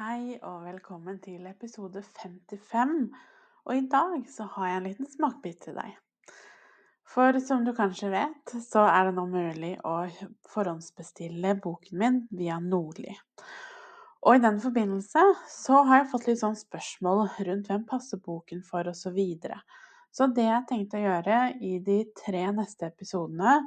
Hei og velkommen til episode 55. Og i dag så har jeg en liten smakebit til deg. For som du kanskje vet, så er det nå mulig å forhåndsbestille boken min via Nordli. Og i den forbindelse så har jeg fått litt sånn spørsmål rundt hvem passer boken for, osv. Så, videre. så det jeg tenkte å gjøre i de tre neste episodene,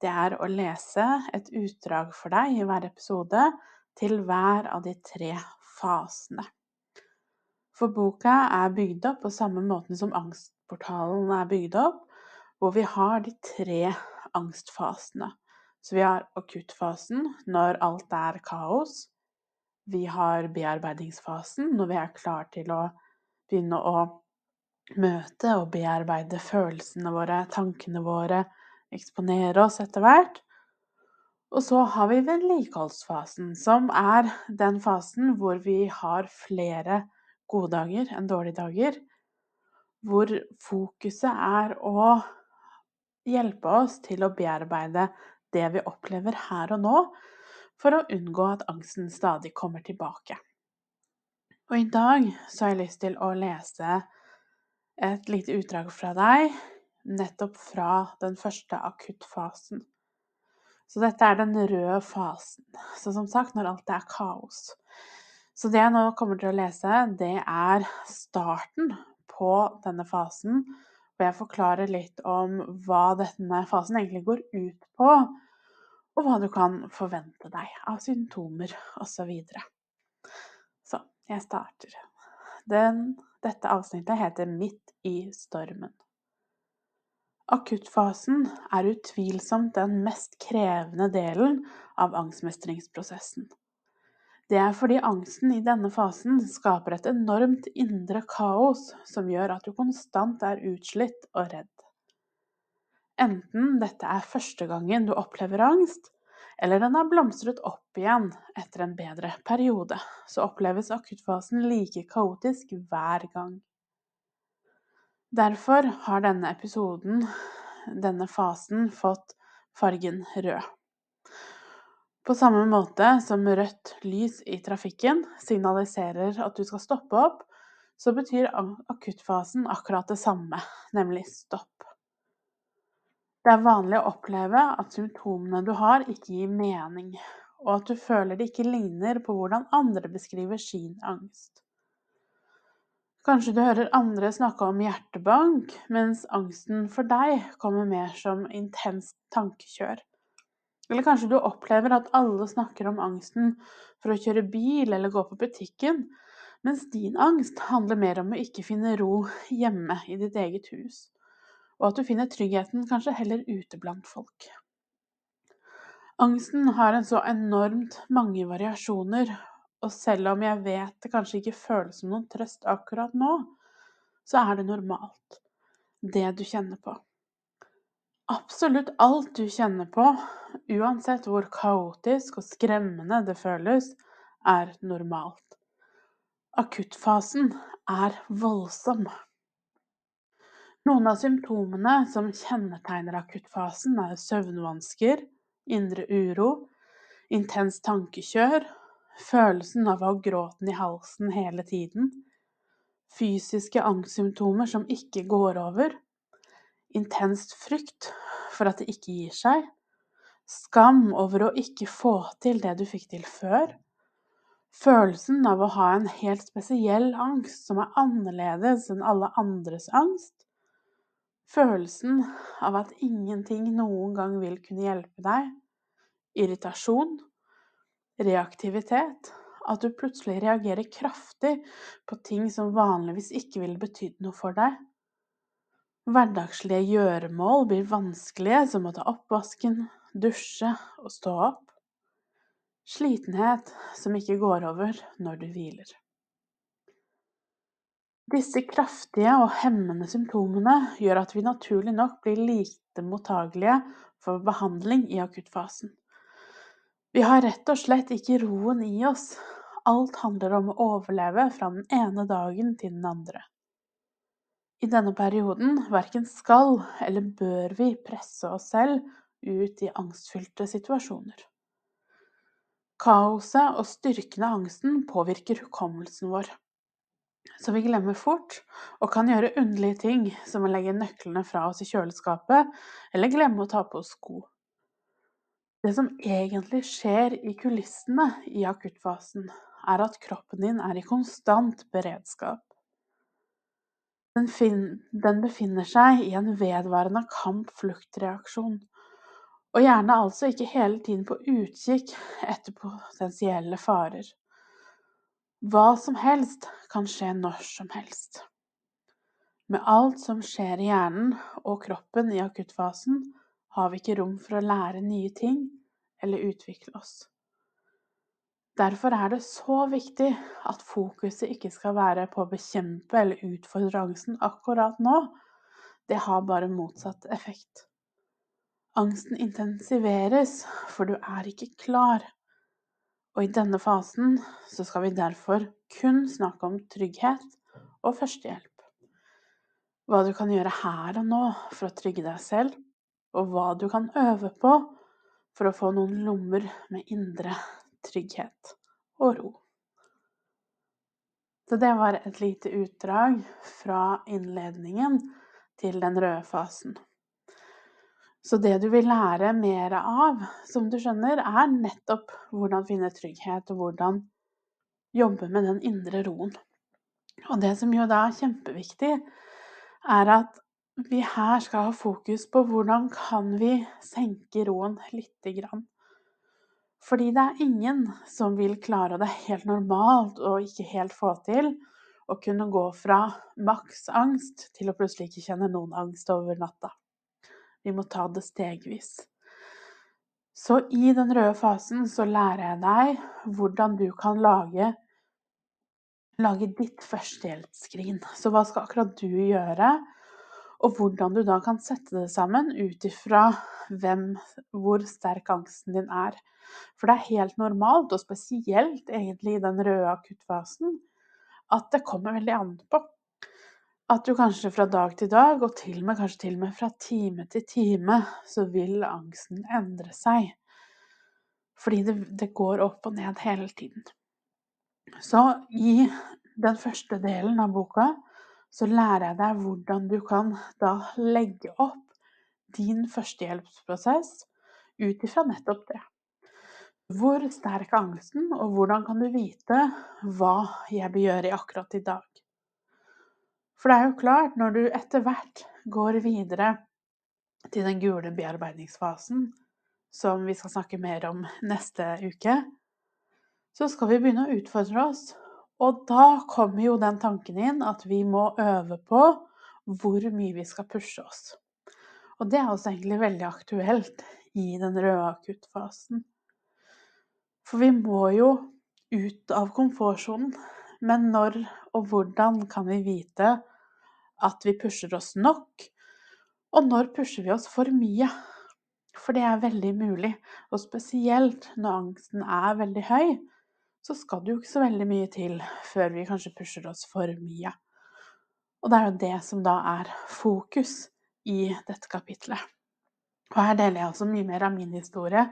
det er å lese et utdrag for deg i hver episode til hver av de tre fasene. For boka er bygd opp på samme måten som Angstportalen er bygd opp, hvor vi har de tre angstfasene. Så vi har akuttfasen når alt er kaos. Vi har bearbeidingsfasen når vi er klar til å begynne å møte og bearbeide følelsene våre, tankene våre, eksponere oss etter hvert. Og så har vi vedlikeholdsfasen, som er den fasen hvor vi har flere gode dager enn dårlige dager. Hvor fokuset er å hjelpe oss til å bearbeide det vi opplever her og nå, for å unngå at angsten stadig kommer tilbake. Og i dag så har jeg lyst til å lese et lite utdrag fra deg, nettopp fra den første akuttfasen. Så dette er den røde fasen. Så som sagt, når alt er kaos. Så det jeg nå kommer til å lese, det er starten på denne fasen. Og jeg forklarer litt om hva denne fasen egentlig går ut på, og hva du kan forvente deg av symptomer osv. Så, videre. så jeg starter. Den, dette avsnittet heter 'Midt i stormen'. Akuttfasen er utvilsomt den mest krevende delen av angstmestringsprosessen. Det er fordi angsten i denne fasen skaper et enormt indre kaos som gjør at du konstant er utslitt og redd. Enten dette er første gangen du opplever angst, eller den har blomstret opp igjen etter en bedre periode, så oppleves akuttfasen like kaotisk hver gang. Derfor har denne episoden, denne fasen, fått fargen rød. På samme måte som rødt lys i trafikken signaliserer at du skal stoppe opp, så betyr akuttfasen akkurat det samme, nemlig stopp. Det er vanlig å oppleve at symptomene du har, ikke gir mening, og at du føler det ikke ligner på hvordan andre beskriver sin angst. Kanskje du hører andre snakke om hjertebank, mens angsten for deg kommer mer som intenst tankekjør. Eller kanskje du opplever at alle snakker om angsten for å kjøre bil eller gå på butikken, mens din angst handler mer om å ikke finne ro hjemme i ditt eget hus, og at du finner tryggheten kanskje heller ute blant folk. Angsten har en så enormt mange variasjoner, og selv om jeg vet det kanskje ikke føles som noen trøst akkurat nå, så er det normalt, det du kjenner på. Absolutt alt du kjenner på, uansett hvor kaotisk og skremmende det føles, er normalt. Akuttfasen er voldsom. Noen av symptomene som kjennetegner akuttfasen, er søvnvansker, indre uro, intens tankekjør følelsen av å ha gråten i halsen hele tiden, fysiske angstsymptomer som ikke går over, intenst frykt for at det ikke gir seg, skam over å ikke få til det du fikk til før, følelsen av å ha en helt spesiell angst som er annerledes enn alle andres angst, følelsen av at ingenting noen gang vil kunne hjelpe deg, irritasjon, reaktivitet. At du plutselig reagerer kraftig på ting som vanligvis ikke ville betydd noe for deg. Hverdagslige gjøremål blir vanskelige, som å ta oppvasken, dusje og stå opp. Slitenhet som ikke går over når du hviler. Disse kraftige og hemmende symptomene gjør at vi naturlig nok blir lite mottagelige for behandling i akuttfasen. Vi har rett og slett ikke roen i oss. Alt handler om å overleve fra den ene dagen til den andre. I denne perioden verken skal eller bør vi presse oss selv ut i angstfylte situasjoner. Kaoset og styrken av angsten påvirker hukommelsen vår. Så vi glemmer fort og kan gjøre underlige ting, som å legge nøklene fra oss i kjøleskapet eller glemme å ta på oss sko. Det som egentlig skjer i kulissene i akuttfasen, er at kroppen din er i konstant beredskap. Den, den befinner seg i en vedvarende kamp-flukt-reaksjon, og gjerne altså ikke hele tiden på utkikk etter potensielle farer. Hva som helst kan skje når som helst. Med alt som skjer i hjernen og kroppen i akuttfasen, har vi ikke rom for å lære nye ting eller utvikle oss. Derfor er det så viktig at fokuset ikke skal være på å bekjempe eller utfordre angsten akkurat nå. Det har bare motsatt effekt. Angsten intensiveres, for du er ikke klar. Og i denne fasen så skal vi derfor kun snakke om trygghet og førstehjelp. Hva du kan gjøre her og nå for å trygge deg selv, og hva du kan øve på for å få noen lommer med indre trygghet og ro. Så det var et lite utdrag fra innledningen til den røde fasen. Så det du vil lære mer av, som du skjønner, er nettopp hvordan finne trygghet, og hvordan jobbe med den indre roen. Og det som jo da er kjempeviktig, er at vi her skal ha fokus på hvordan kan vi senke roen lite grann. Fordi det er ingen som vil klare det helt normalt og ikke helt få til å kunne gå fra maks angst til å plutselig ikke kjenne noen angst over natta. Vi må ta det stegvis. Så i den røde fasen så lærer jeg deg hvordan du kan lage, lage ditt førstehjelpsskrin. Så hva skal akkurat du gjøre? Og hvordan du da kan sette det sammen ut ifra hvor sterk angsten din er. For det er helt normalt, og spesielt egentlig i den røde akuttfasen, at det kommer veldig an på. At du kanskje fra dag til dag, og til og med kanskje til og med fra time til time, så vil angsten endre seg. Fordi det, det går opp og ned hele tiden. Så i den første delen av boka så lærer jeg deg hvordan du kan da legge opp din førstehjelpsprosess ut ifra nettopp det. Hvor sterk er angsten, og hvordan kan du vite hva jeg bør gjøre akkurat i dag? For det er jo klart, når du etter hvert går videre til den gule bearbeidingsfasen, som vi skal snakke mer om neste uke, så skal vi begynne å utfordre oss. Og da kommer jo den tanken inn at vi må øve på hvor mye vi skal pushe oss. Og det er også egentlig veldig aktuelt i den røde akuttfasen. For vi må jo ut av komfortsonen. Men når og hvordan kan vi vite at vi pusher oss nok? Og når pusher vi oss for mye? For det er veldig mulig, og spesielt når angsten er veldig høy, så skal det jo ikke så veldig mye til før vi kanskje pusher oss for mye. Og det er jo det som da er fokus i dette kapitlet. Og her deler jeg også mye mer av min historie.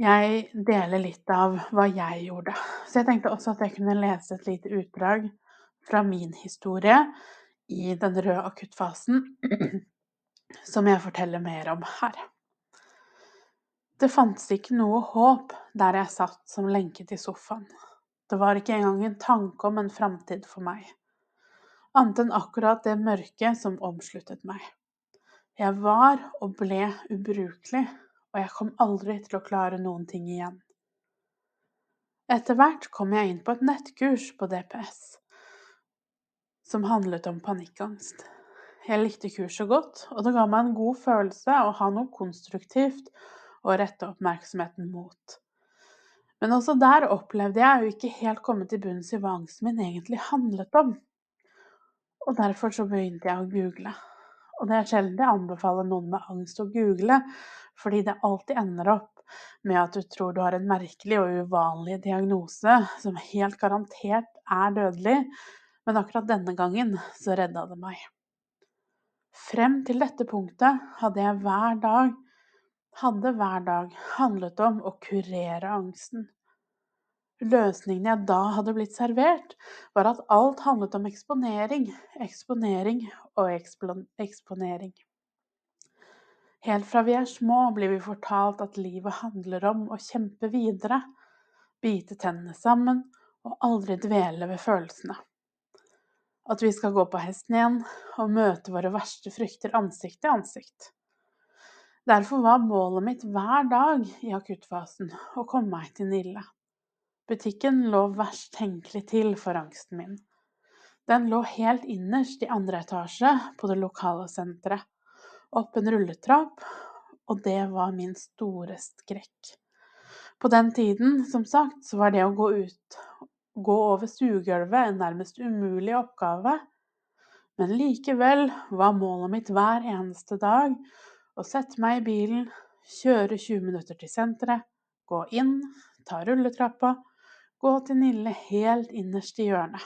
Jeg deler litt av hva jeg gjorde. Så jeg tenkte også at jeg kunne lese et lite utdrag fra min historie i den røde akuttfasen, som jeg forteller mer om her. Det fantes ikke noe håp der jeg satt som lenket i sofaen. Det var ikke engang en tanke om en framtid for meg, annet enn akkurat det mørket som omsluttet meg. Jeg var og ble ubrukelig, og jeg kom aldri til å klare noen ting igjen. Etter hvert kom jeg inn på et nettkurs på DPS som handlet om panikkangst. Jeg likte kurset godt, og det ga meg en god følelse å ha noe konstruktivt å rette oppmerksomheten mot. Men også der opplevde jeg å ikke helt komme til bunns i hva angsten min egentlig handlet om. Og derfor så begynte jeg å google. Og det er sjelden jeg anbefaler noen med angst å google, fordi det alltid ender opp med at du tror du har en merkelig og uvanlig diagnose som helt garantert er dødelig, men akkurat denne gangen så redda det meg. Frem til dette punktet hadde jeg hver dag hadde hver dag handlet om å kurere angsten. Løsningen jeg da hadde blitt servert, var at alt handlet om eksponering, eksponering og eksponering. Helt fra vi er små blir vi fortalt at livet handler om å kjempe videre, bite tennene sammen og aldri dvele ved følelsene. At vi skal gå på hesten igjen og møte våre verste frykter ansikt til ansikt. Derfor var målet mitt hver dag i akuttfasen å komme meg til Nille. Butikken lå verst tenkelig til for angsten min. Den lå helt innerst i andre etasje på det lokale senteret, opp en rulletrapp, og det var min store skrekk. På den tiden, som sagt, så var det å gå ut, gå over stuegulvet en nærmest umulig oppgave, men likevel var målet mitt hver eneste dag å sette meg i bilen, kjøre 20 minutter til senteret, gå inn, ta rulletrappa gå til Nille helt innerst i hjørnet.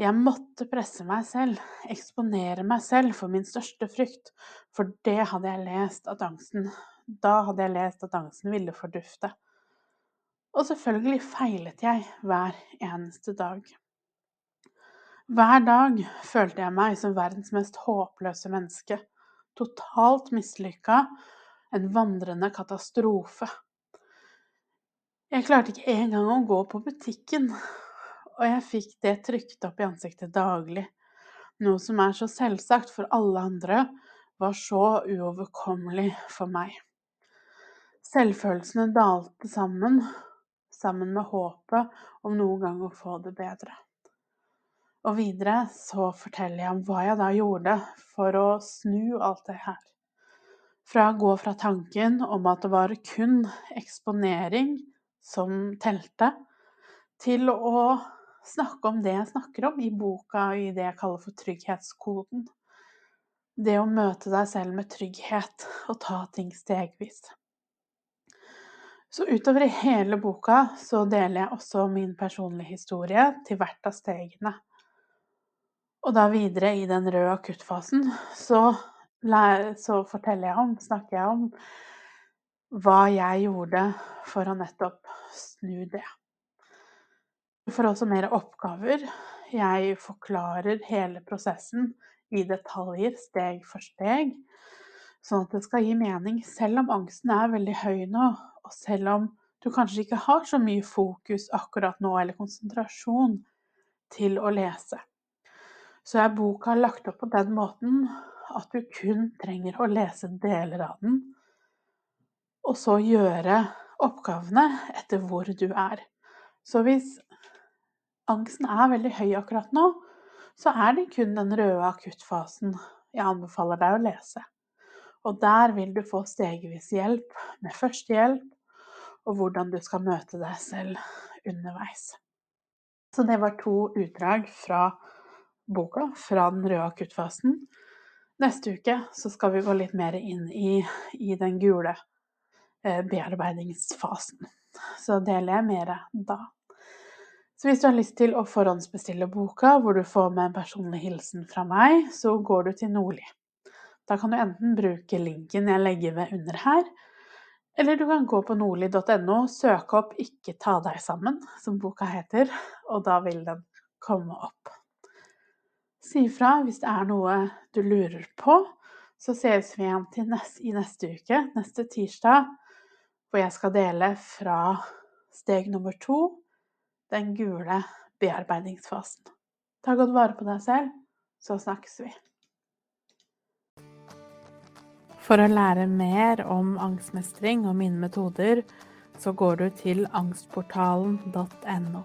Jeg måtte presse meg selv, eksponere meg selv for min største frykt, for det hadde jeg lest at angsten Da hadde jeg lest at angsten ville fordufte. Og selvfølgelig feilet jeg hver eneste dag. Hver dag følte jeg meg som verdens mest håpløse menneske. Totalt mislykka, en vandrende katastrofe. Jeg klarte ikke engang å gå på butikken, og jeg fikk det trykt opp i ansiktet daglig. Noe som er så selvsagt for alle andre, var så uoverkommelig for meg. Selvfølelsene dalte sammen, sammen med håpet om noen gang å få det bedre. Og videre så forteller jeg om hva jeg da gjorde for å snu alt det her. Fra å gå fra tanken om at det var kun eksponering som telte, til å snakke om det jeg snakker om i boka, i det jeg kaller for trygghetskoden. Det å møte deg selv med trygghet og ta ting stegvis. Så utover i hele boka så deler jeg også min personlige historie til hvert av stegene. Og da videre i den røde akuttfasen så, så forteller jeg om, snakker jeg om hva jeg gjorde for å nettopp snu det. Du får også mer oppgaver. Jeg forklarer hele prosessen i detaljer, steg for steg, sånn at det skal gi mening, selv om angsten er veldig høy nå, og selv om du kanskje ikke har så mye fokus akkurat nå, eller konsentrasjon, til å lese. Så er boka lagt opp på den måten at du kun trenger å lese deler av den og så gjøre oppgavene etter hvor du er. Så hvis angsten er veldig høy akkurat nå, så er det kun den røde akuttfasen jeg anbefaler deg å lese. Og der vil du få stegvis hjelp med førstehjelp, og hvordan du skal møte deg selv underveis. Så det var to utdrag fra boka, fra den røde akuttfasen. Neste uke så skal vi gå litt mer inn i, i den gule Eh, bearbeidingsfasen. Så deler jeg mer da. Så hvis du har lyst til å forhåndsbestille boka, hvor du får med en personlig hilsen fra meg, så går du til Nordli. Da kan du enten bruke linken jeg legger ved under her, eller du kan gå på nordli.no, søke opp 'Ikke ta deg sammen', som boka heter, og da vil den komme opp. Si fra hvis det er noe du lurer på. Så ses vi igjen neste, i neste uke, neste tirsdag hvor jeg skal dele fra steg nummer to, den gule bearbeidingsfasen. Ta godt vare på deg selv, så snakkes vi. For å lære mer om angstmestring og mine metoder, så går du til angstportalen.no.